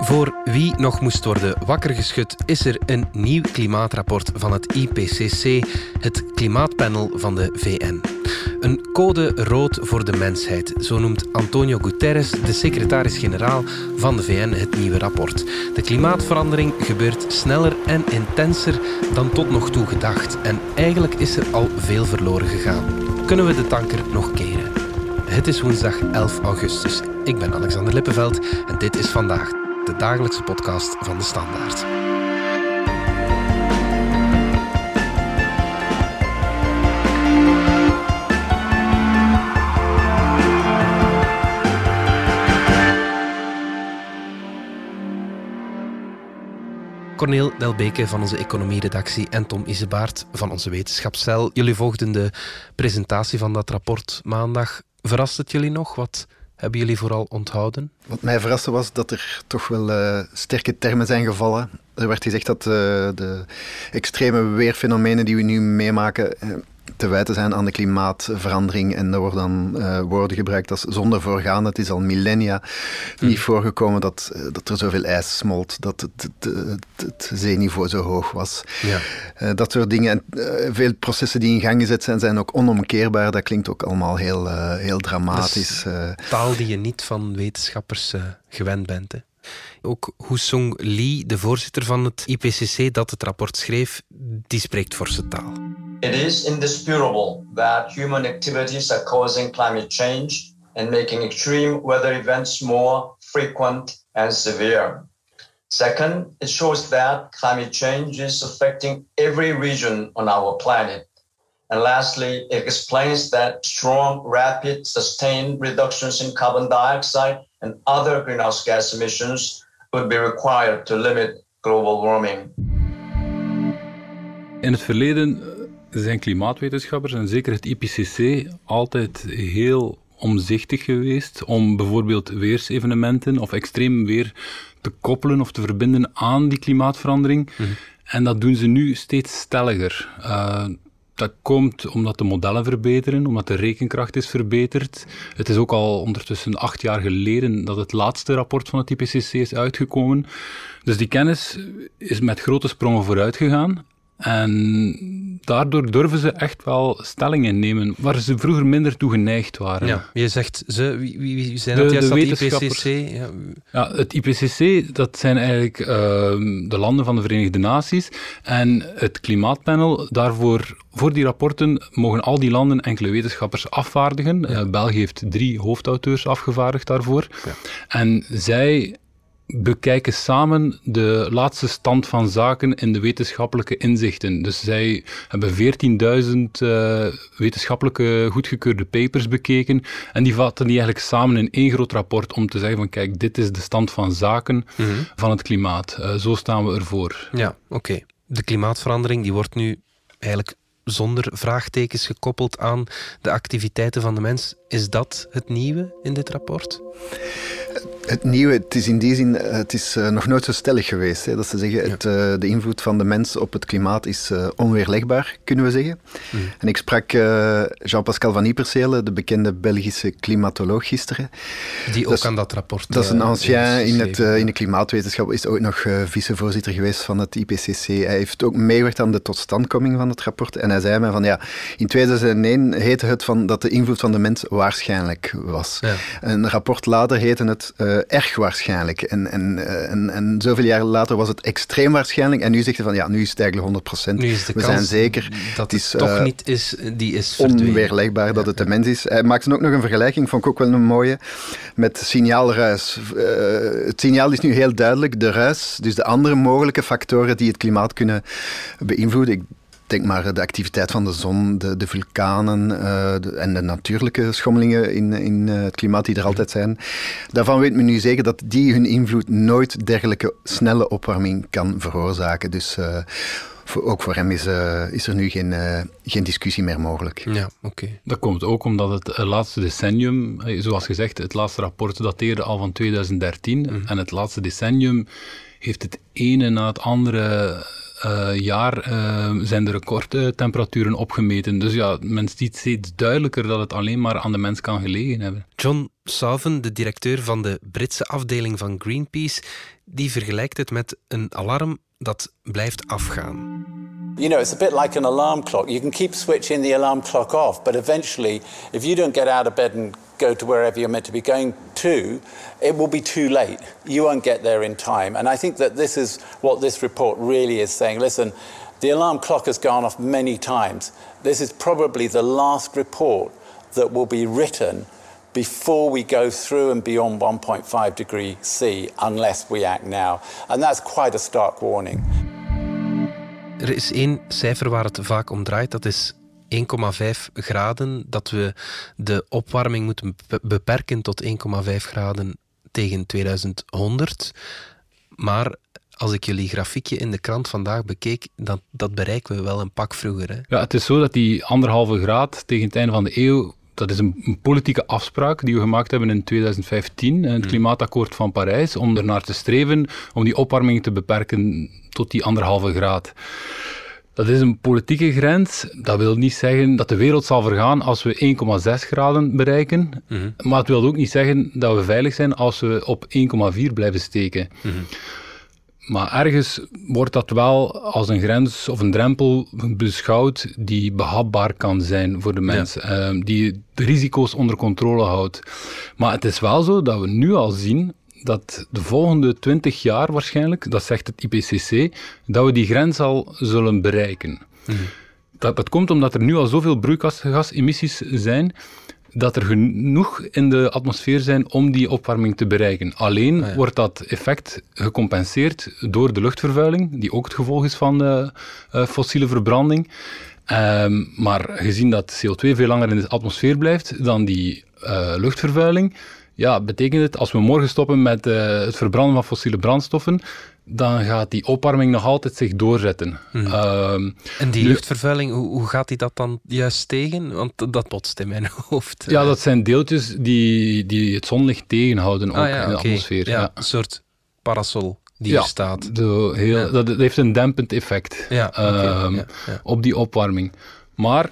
Voor wie nog moest worden wakker geschud, is er een nieuw klimaatrapport van het IPCC, het klimaatpanel van de VN. Een code rood voor de mensheid, zo noemt Antonio Guterres, de secretaris-generaal van de VN, het nieuwe rapport. De klimaatverandering gebeurt sneller en intenser dan tot nog toe gedacht. En eigenlijk is er al veel verloren gegaan. Kunnen we de tanker nog keren? Het is woensdag 11 augustus. Ik ben Alexander Lippenveld en dit is vandaag de dagelijkse podcast van de Standaard. Corneel Delbeke van onze economieredactie en Tom Isebaert van onze wetenschapscel. Jullie volgden de presentatie van dat rapport maandag. Verrast het jullie nog? Wat hebben jullie vooral onthouden? Wat mij verraste was dat er toch wel uh, sterke termen zijn gevallen. Er werd gezegd dat uh, de extreme weerfenomenen die we nu meemaken uh, te wijten zijn aan de klimaatverandering. En er worden dan uh, woorden gebruikt als zonder voorgaan. Het is al millennia niet hm. voorgekomen dat, uh, dat er zoveel ijs smolt, dat het, het, zeeniveau zo hoog was. Ja. Uh, dat soort dingen. En veel processen die in gang gezet zijn, zijn ook onomkeerbaar. Dat klinkt ook allemaal heel, heel dramatisch. taal die je niet van wetenschappers gewend bent. Hè? Ook Hoesung Lee, de voorzitter van het IPCC dat het rapport schreef, die spreekt forse taal. It is indisputable that human activities are causing climate change and making extreme weather events more frequent and severe. Second, it shows that climate change is affecting every region on our planet. And lastly, it explains that strong, rapid, sustained reductions in carbon dioxide and other greenhouse gas emissions would be required to limit global warming. In het verleden zijn klimaatwetenschappers en zeker het IPCC altijd heel omzichtig geweest om bijvoorbeeld weersevenementen of extreem weer te koppelen of te verbinden aan die klimaatverandering. Mhm. En dat doen ze nu steeds stelliger. Uh, dat komt omdat de modellen verbeteren, omdat de rekenkracht is verbeterd. Het is ook al ondertussen acht jaar geleden dat het laatste rapport van het IPCC is uitgekomen. Dus die kennis is met grote sprongen vooruit gegaan. En daardoor durven ze echt wel stellingen nemen waar ze vroeger minder toe geneigd waren. Ja, je zegt ze, wie, wie, zijn dat? De, de dat IPCC? Ja. ja. het IPCC, dat zijn eigenlijk uh, de landen van de Verenigde Naties. En het klimaatpanel, daarvoor, voor die rapporten, mogen al die landen enkele wetenschappers afvaardigen. Ja. Uh, België heeft drie hoofdauteurs afgevaardigd daarvoor. Ja. En zij bekijken samen de laatste stand van zaken in de wetenschappelijke inzichten. Dus zij hebben 14.000 uh, wetenschappelijke goedgekeurde papers bekeken en die vatten die eigenlijk samen in één groot rapport om te zeggen van kijk, dit is de stand van zaken mm -hmm. van het klimaat. Uh, zo staan we ervoor. Ja, oké. Okay. De klimaatverandering die wordt nu eigenlijk zonder vraagtekens gekoppeld aan de activiteiten van de mens. Is dat het nieuwe in dit rapport? Het nieuwe, het is in die zin, eh, het is uh, nog nooit zo stellig geweest. Hè, dat ze zeggen, ja. het, uh, de invloed van de mens op het klimaat is onweerlegbaar, kunnen we zeggen. Mm. En ik sprak Jean-Pascal van Ypersele, de bekende Belgische klimatoloog, gisteren. Die ook aan dat rapport... Dat is een ancien in, het, in de klimaatwetenschap, is ooit nog vicevoorzitter geweest van het IPCC. Hij heeft ook meegewerkt aan de totstandkoming van het rapport. En hij zei mij van, ja, in 2001 heette het van dat de invloed van de mens waarschijnlijk was. Ja. Een rapport later heette het erg waarschijnlijk. En, en, eh, en, en zoveel jaren later was het extreem waarschijnlijk. En nu zegt hij van ja, nu is het eigenlijk 100%. Nu is de We zijn zeker. Dat het, is, toch uh, niet is, die is onweerlegbaar ja, dat het de mens is. Hij maakt ook nog een vergelijking, vond ik ook wel een mooie, met signaalruis. Het signaal is nu heel duidelijk, de ruis, dus de andere mogelijke factoren die het klimaat kunnen beïnvloeden. Ik denk maar de activiteit van de zon, de, de vulkanen uh, de, en de natuurlijke schommelingen in, in uh, het klimaat die er altijd zijn. Daarvan weet men nu zeker dat die hun invloed nooit dergelijke snelle opwarming kan veroorzaken. Dus uh, voor, ook voor hem is, is er nu geen, geen discussie meer mogelijk. Ja, oké. Okay. Dat komt ook omdat het laatste decennium, zoals gezegd, het laatste rapport dateerde al van 2013. Mm. En het laatste decennium heeft het ene na het andere uh, jaar uh, zijn de recordtemperaturen opgemeten. Dus ja, men ziet steeds duidelijker dat het alleen maar aan de mens kan gelegen hebben. John Souven, de directeur van de Britse afdeling van Greenpeace, die vergelijkt het met een alarm dat blijft afgaan. You know, it's a bit like an alarm clock. You can keep switching the alarm clock off, but eventually, if you don't get out of bed and go to wherever you're meant to be going to, it will be too late. You won't get there in time. And I think that this is what this report really is saying. Listen, the alarm clock has gone off many times. This is probably the last report that will be written before we go through and beyond 1.5 degree C unless we act now. And that's quite a stark warning. Er is cijfer waar het vaak om draait, dat is 1,5 graden, dat we de opwarming moeten beperken tot 1,5 graden tegen 2100. Maar als ik jullie grafiekje in de krant vandaag bekeek, dat, dat bereiken we wel een pak vroeger. Hè? Ja, het is zo dat die anderhalve graad tegen het einde van de eeuw, dat is een, politieke afspraak die we gemaakt hebben in 2015, het hmm. klimaatakkoord van Parijs, om er naar te streven om die opwarming te beperken tot die anderhalve graad. Dat is een politieke grens. Dat wil niet zeggen dat de wereld zal vergaan als we 1,6 graden bereiken. Mhm. Maar het wil ook niet zeggen dat we veilig zijn als we op 1,4 blijven steken. Mhm. Maar ergens wordt dat wel als een grens of een drempel beschouwd die behapbaar kan zijn voor de mensen, ehm, die de risico's onder controle houdt. Maar het is wel zo dat we nu al zien dat de volgende 20 jaar waarschijnlijk, dat zegt het IPCC, dat we die grens al zullen bereiken. Mhm. Dat, dat komt omdat er nu al zoveel broeikasgasemissies zijn, dat er genoeg in de atmosfeer zijn om die opwarming te bereiken. Alleen ah, wordt dat effect gecompenseerd door de luchtvervuiling, die ook het gevolg is van de uh, fossiele verbranding. Um, maar gezien dat CO2 veel langer in de atmosfeer blijft dan die uh, luchtvervuiling, ja, betekent het als we morgen stoppen met uh, het verbranden van fossiele brandstoffen, dan gaat die opwarming nog altijd zich doorzetten. Hmm. Uh, en die luchtvervuiling, hoe, hoe, gaat die dat dan juist tegen? Want dat botst in mijn hoofd. Ja, dat zijn deeltjes die, die het zonlicht tegenhouden ook ah, ja, in de atmosfeer. Ja, Een soort parasol die er staat. De heel, dat, dat, heeft een dempend effect um, op die opwarming. Maar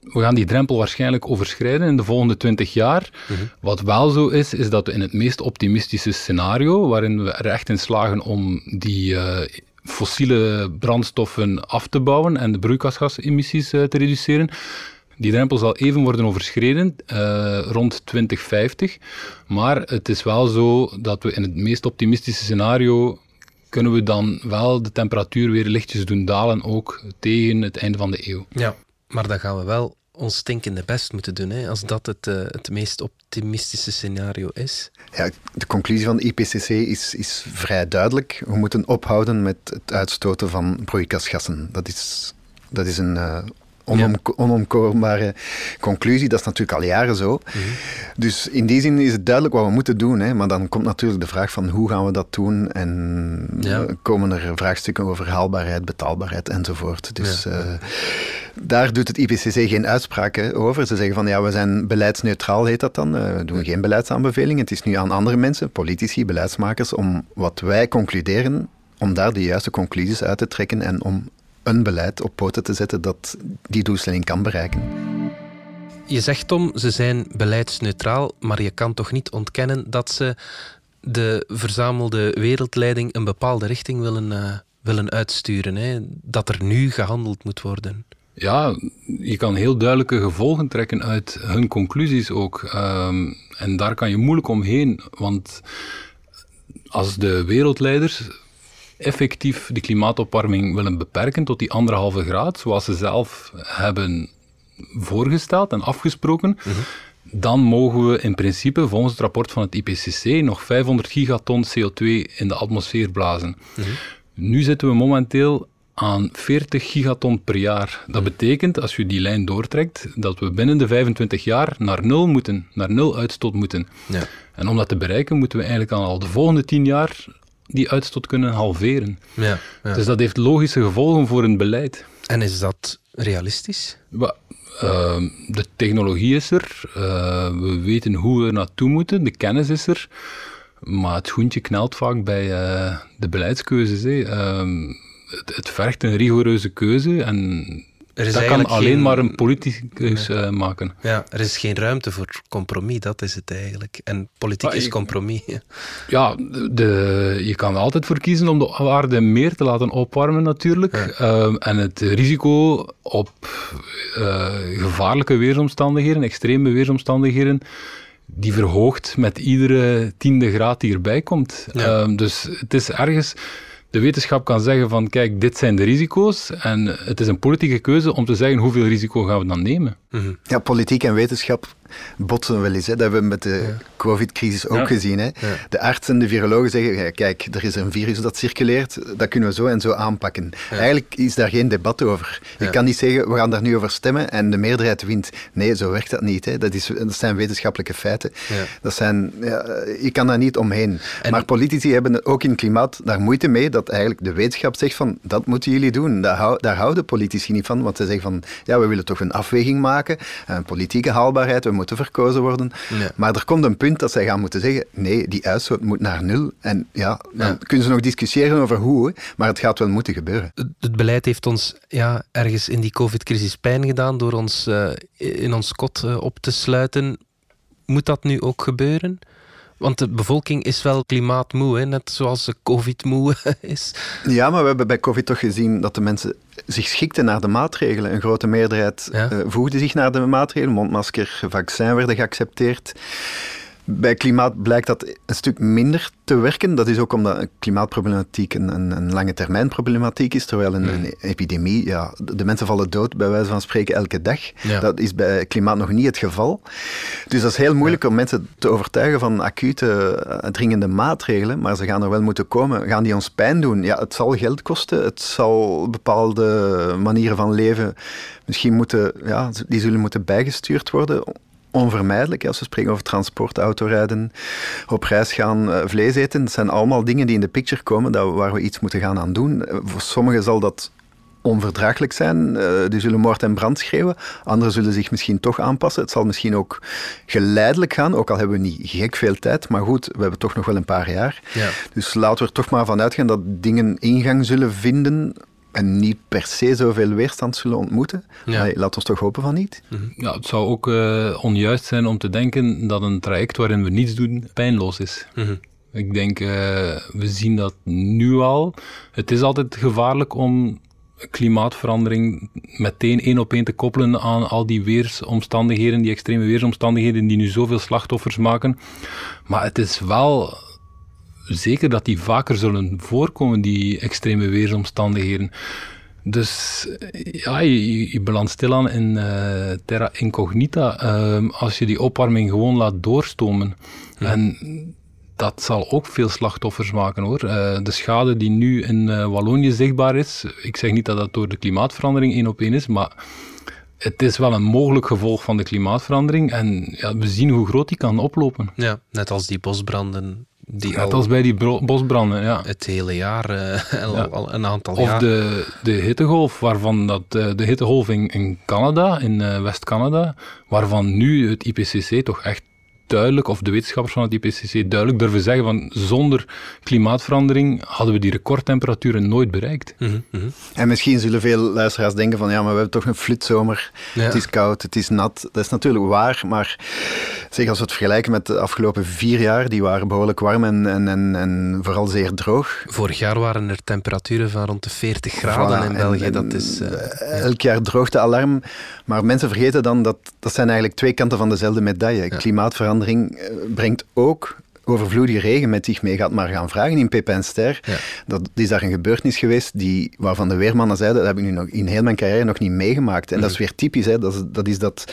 we gaan die drempel waarschijnlijk overschrijden in de volgende 20 jaar. Mhm. Wat wel zo is, is dat we in het meest optimistische scenario, waarin we er echt in slagen om die uh, fossiele brandstoffen af te bouwen en de broeikasgasemissies uh, te reduceren, die drempel zal even worden overschreden uh, rond 2050. Maar het is wel zo dat we in het meest optimistische scenario kunnen we dan wel de temperatuur weer lichtjes doen dalen, ook tegen het einde van de eeuw. Ja, maar dan gaan we wel ons stinkende best moeten doen, hè, als dat het, uh, het meest optimistische scenario is. Ja, de conclusie van de IPCC is, is vrij duidelijk. We moeten ophouden met het uitstoten van broeikasgassen. Dat is, dat is een uh, onom onomkoorbare conclusie. Dat is natuurlijk al jaren zo. Mhm. Dus in die zin is het duidelijk wat we moeten doen. Hè. Maar dan komt natuurlijk de vraag van hoe gaan we dat doen? En ja. komen er vraagstukken over haalbaarheid, betaalbaarheid enzovoort. Dus ja. uh, daar doet het IPCC geen uitspraken over. Ze zeggen van ja, we zijn beleidsneutraal, heet dat dan. Eh, we doen geen beleidsaanbevelingen. Het is nu aan andere mensen, politici, beleidsmakers, om wat wij concluderen, om daar de juiste conclusies uit te trekken en om een beleid op poten te zetten dat die doelstelling kan bereiken. Je zegt Tom, ze zijn beleidsneutraal, maar je kan toch niet ontkennen dat ze de verzamelde wereldleiding een bepaalde richting willen, uh, willen uitsturen. Hè? Dat er nu gehandeld moet worden. Ja, je kan heel duidelijke gevolgen trekken uit hun conclusies ook. Um, en daar kan je moeilijk omheen, want als de wereldleiders effectief de klimaatopwarming willen beperken tot die anderhalve graad, zoals ze zelf hebben voorgesteld en afgesproken, mhm. dan mogen we in principe, volgens het rapport van het IPCC, nog 500 gigaton CO2 in de atmosfeer blazen. Mhm. Nu zitten we momenteel aan 40 gigaton per jaar. Dat betekent, als je die lijn doortrekt, dat we binnen de 25 jaar naar nul moeten, naar nul uitstoot moeten. Ja. En om dat te bereiken, moeten we eigenlijk al de volgende 10 jaar die uitstoot kunnen halveren. Ja, ja. Dus dat heeft logische gevolgen voor een beleid. En is dat realistisch? Ehm, de technologie is er, uh, we weten hoe we naartoe moeten, de kennis is er, maar het schoentje knelt vaak bij uh, de beleidskeuzes. Ehm, het, het vergt een rigoureuze keuze en dat kan alleen maar een politicus uh, maken. Ja, er is geen ruimte voor compromis, dat is het eigenlijk. En politiek is compromis. Ja, de, je kan er altijd voor kiezen om de aarde meer te laten opwarmen natuurlijk. Ehm, en het risico op uh, gevaarlijke weersomstandigheden, extreme weersomstandigheden, die verhoogt met iedere tiende graad die erbij komt. Ehm, dus het is ergens de wetenschap kan zeggen van kijk, dit zijn de risico's en het is een politieke keuze om te zeggen hoeveel risico gaan we dan nemen. Ja, politiek en wetenschap botsen wel eens. Hè. Dat hebben we met de COVID-crisis ook gezien. Hè. De artsen en de virologen zeggen, kijk, er is een virus dat circuleert, dat kunnen we zo en zo aanpakken. Eigenlijk is daar geen debat over. Je kan niet zeggen, we gaan daar nu over stemmen en de meerderheid wint. Nee, zo werkt dat niet. Hè. Dat, is, dat zijn wetenschappelijke feiten. Dat zijn, je kan daar niet omheen. Maar politici hebben ook in klimaat daar moeite mee dat eigenlijk de wetenschap zegt van, dat moeten jullie doen. Daar, daar houden politici niet van, want ze zeggen van, ja, we willen toch een afweging maken, een politieke haalbaarheid, we moeten verkozen worden. Maar er komt een punt dat zij gaan moeten zeggen, nee, die uitstoot moet naar nul. En ja, dan kunnen ze nog discussiëren over hoe, maar het gaat wel moeten gebeuren. Het beleid heeft ons ja, ergens in die covid-crisis pijn gedaan door ons uh, in ons kot uh, op te sluiten. Moet dat nu ook gebeuren? Want de bevolking is wel klimaatmoe, hè? net zoals de COVID-moe is. Ja, maar we hebben bij COVID toch gezien dat de mensen zich schikten naar de maatregelen. Een grote meerderheid ja. uh, voegde zich naar de maatregelen. Mondmasker, vaccin werden geaccepteerd. Bij klimaat blijkt dat een stuk minder te werken. Dat is ook omdat klimaatproblematiek een, een, een lange termijn problematiek is, terwijl een, een, epidemie, ja, de mensen vallen dood bij wijze van spreken elke dag. Dat is bij klimaat nog niet het geval. Dus dat is heel moeilijk om mensen te overtuigen van acute, eh, dringende maatregelen, maar ze gaan er wel moeten komen. Gaan die ons pijn doen? Ja, het zal geld kosten, het zal bepaalde manieren van leven misschien moeten, ja, die zullen moeten bijgestuurd worden onvermijdelijk. Als we spreken over transport, autorijden, op reis gaan, eh, vlees eten. Dat zijn allemaal dingen die in de picture komen dat, waar we iets moeten gaan aan doen. Eh, voor sommigen zal dat onverdraaglijk zijn. Uh, die zullen moord en brand schreeuwen. Anderen zullen zich misschien toch aanpassen. Het zal misschien ook geleidelijk gaan, ook al hebben we niet gek veel tijd. Maar goed, we hebben toch nog wel een paar jaar. Ja. Dus laten we er toch maar van uitgaan dat dingen ingang zullen vinden en niet per se zoveel weerstand zullen ontmoeten. Ja. Laat ons toch hopen van niet. Mhm. Ja, het zou ook uh, onjuist zijn om te denken dat een traject waarin we niets doen pijnloos is. Mm Ik denk, uh, we zien dat nu al. Het is altijd gevaarlijk om klimaatverandering meteen één op één te koppelen aan al die weersomstandigheden, die extreme weersomstandigheden die nu zoveel slachtoffers maken. Maar het is wel zeker dat die vaker zullen voorkomen, die extreme weersomstandigheden. Dus ja, je, je belandt stilaan in uh, terra incognita uh, als je die opwarming gewoon laat doorstomen. En dat zal ook veel slachtoffers maken hoor. Uh, de schade die nu in uh, Wallonië zichtbaar is, ik zeg niet dat dat door de klimaatverandering één op één is, maar het is wel een mogelijk gevolg van de klimaatverandering en ja, we zien hoe groot die kan oplopen. Ja, net als die bosbranden die Net als bij die bosbranden, ja. Het hele jaar, uh, al, een aantal of jaar. Of de, de hittegolf, waarvan dat, uh, de hittegolf in, in Canada, in uh, West-Canada, waarvan nu het IPCC toch echt duidelijk, of de wetenschappers van het IPCC duidelijk durven zeggen van zonder klimaatverandering hadden we die recordtemperaturen nooit bereikt. Mm -hmm. En misschien zullen veel luisteraars denken van ja, maar we hebben toch een flitzomer. Ja. Het is koud, het is nat. Dat is natuurlijk waar, maar zeg, als we het vergelijken met de afgelopen vier jaar, die waren behoorlijk warm en, en, en, en vooral zeer droog. Vorig jaar waren er temperaturen van rond de 40 graden in België. En, dat is, uh, elk jaar droogtealarm. Maar mensen vergeten dan dat dat zijn eigenlijk twee kanten van dezelfde medaille. Ja. Klimaatverandering brengt ook overvloedige regen met zich mee gaat maar gaan vragen in Pepin Ster. Ja. Dat is daar een gebeurtenis geweest die, waarvan de weermannen zeiden, dat heb ik nu nog in heel mijn carrière nog niet meegemaakt. En mm. dat is weer typisch, hè. Dat, is, dat is dat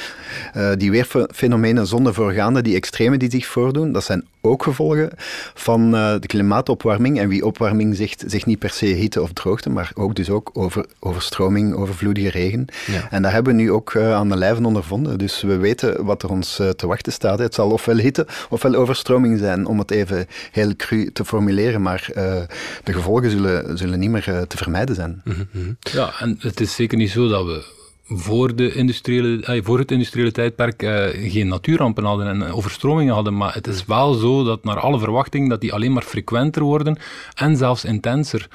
uh, die weerfenomenen zonder voorgaande, die extreme die zich voordoen, dat zijn ook gevolgen van uh, de klimaatopwarming. En wie opwarming zegt, zegt niet per se hitte of droogte, maar ook dus ook over, overstroming, overvloedige regen. Ja. En daar hebben we nu ook uh, aan de lijven ondervonden. Dus we weten wat er ons te wachten staat. Het zal ofwel hitte ofwel overstroming zijn om het even heel cru te formuleren, maar de gevolgen zullen, zullen niet meer te vermijden zijn. Mm -hmm. Ja, en het is zeker niet zo dat we voor, de industriële, voor het industriële tijdperk uh, geen natuurrampen hadden en overstromingen hadden. Maar het is wel zo dat naar alle verwachting dat die alleen maar frequenter worden en zelfs intenser.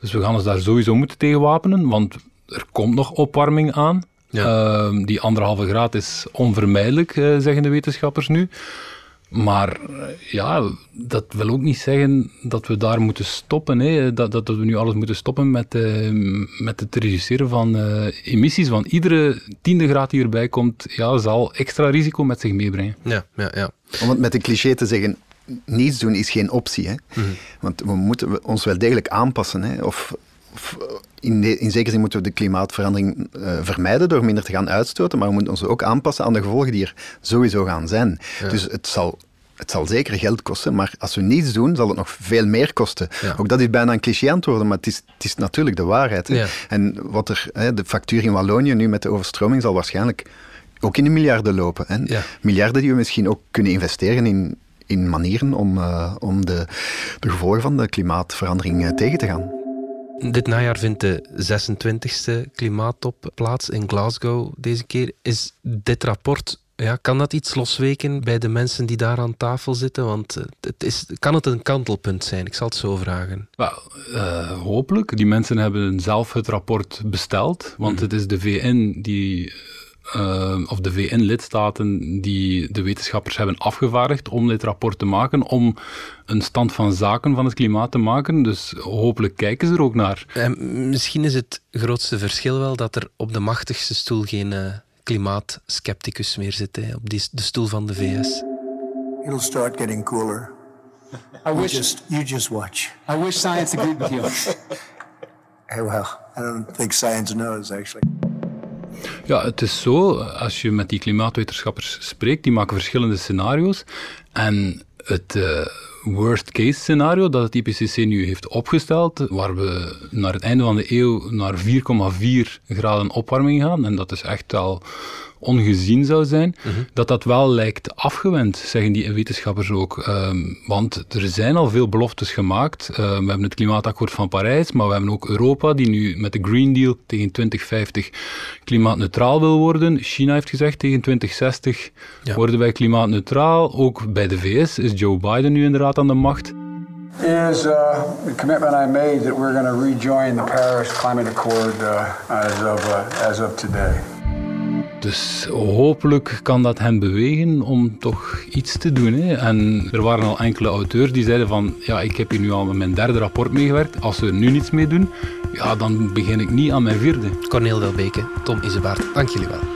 Dus we gaan ons daar sowieso moeten tegen wapenen, want er komt nog opwarming aan. Ja. Uh, die anderhalve graad is onvermijdelijk, uh, zeggen de wetenschappers nu. Maar ja, dat wil ook niet zeggen dat we daar moeten stoppen. Hè. Dat, dat we nu alles moeten stoppen met, uh, met het reduceren van uh, emissies. Want iedere tiende graad die erbij komt, ja, zal extra risico met zich meebrengen. Ja, ja, ja. Om het met een cliché te zeggen, niets doen is geen optie. Hè? Mm Want we moeten ons wel degelijk aanpassen. Hè? Of in, de, in zekere zin moeten we de klimaatverandering uh, vermijden door minder te gaan uitstoten, maar we moeten ons ook aanpassen aan de gevolgen die er sowieso gaan zijn. Ja. Dus het zal het zal zeker geld kosten, maar als we niets doen, zal het nog veel meer kosten. Ja. Ook dat is bijna een cliché-antwoord, maar het is, het is natuurlijk de waarheid. Ja. En wat er, hè, de factuur in Wallonië nu met de overstroming zal waarschijnlijk ook in de miljarden lopen. Hè. Miljarden die we misschien ook kunnen investeren in, in manieren om, uh, om de, de gevolgen van de klimaatverandering uh, tegen te gaan. Dit najaar vindt de 26e klimaattop plaats in Glasgow deze keer. Is dit rapport ja, kan dat iets losweken bij de mensen die daar aan tafel zitten? Want eh, het is, kan het een kantelpunt zijn? Ik zal het zo vragen. Well, uh, hopelijk. Die mensen hebben zelf het rapport besteld. Want mm. het is de VN die uh, of de VN-lidstaten die de wetenschappers hebben afgevaardigd om dit rapport te maken, om een stand van zaken van het klimaat te maken. Dus hopelijk kijken ze er ook naar. En misschien is het grootste verschil wel dat er op de machtigste stoel geen uh, klimaatskepticus meer zit, hè, op die, de stoel van de VS. It'll start getting cooler. I wish, you, just, you just watch. I wish science agreed with you. hey, well, I don't think science knows, actually. Ja, het is zo, als je met die klimaatwetenschappers spreekt, die maken verschillende scenario's. En het uh, worst case scenario dat het IPCC nu heeft opgesteld, waar we naar het einde van de eeuw naar 4,4 graden opwarming gaan, en dat is echt al ongezien zou zijn, mhm. dat dat wel lijkt afgewend, zeggen die wetenschappers ook. Ehm, want er zijn al veel beloftes gemaakt. Uh, we hebben het klimaatakkoord van Parijs, maar we hebben ook Europa, die nu met de Green Deal tegen 2050 klimaatneutraal wil worden. China heeft gezegd tegen 2060 worden wij klimaatneutraal. Ook bij de VS is Joe Biden nu inderdaad aan de macht. Is uh, the commitment I made that we're going to rejoin the Paris Climate Accord uh, as of uh, as of today. Dus hopelijk kan dat hen bewegen om toch iets te doen. Hè. En er waren al enkele auteurs die zeiden van, ja, ik heb hier nu al met mijn derde rapport meegewerkt. Als we er nu niets mee doen, ja, dan begin ik niet aan mijn vierde. Corneel Delbeke, Tom Isebaard, dank jullie wel.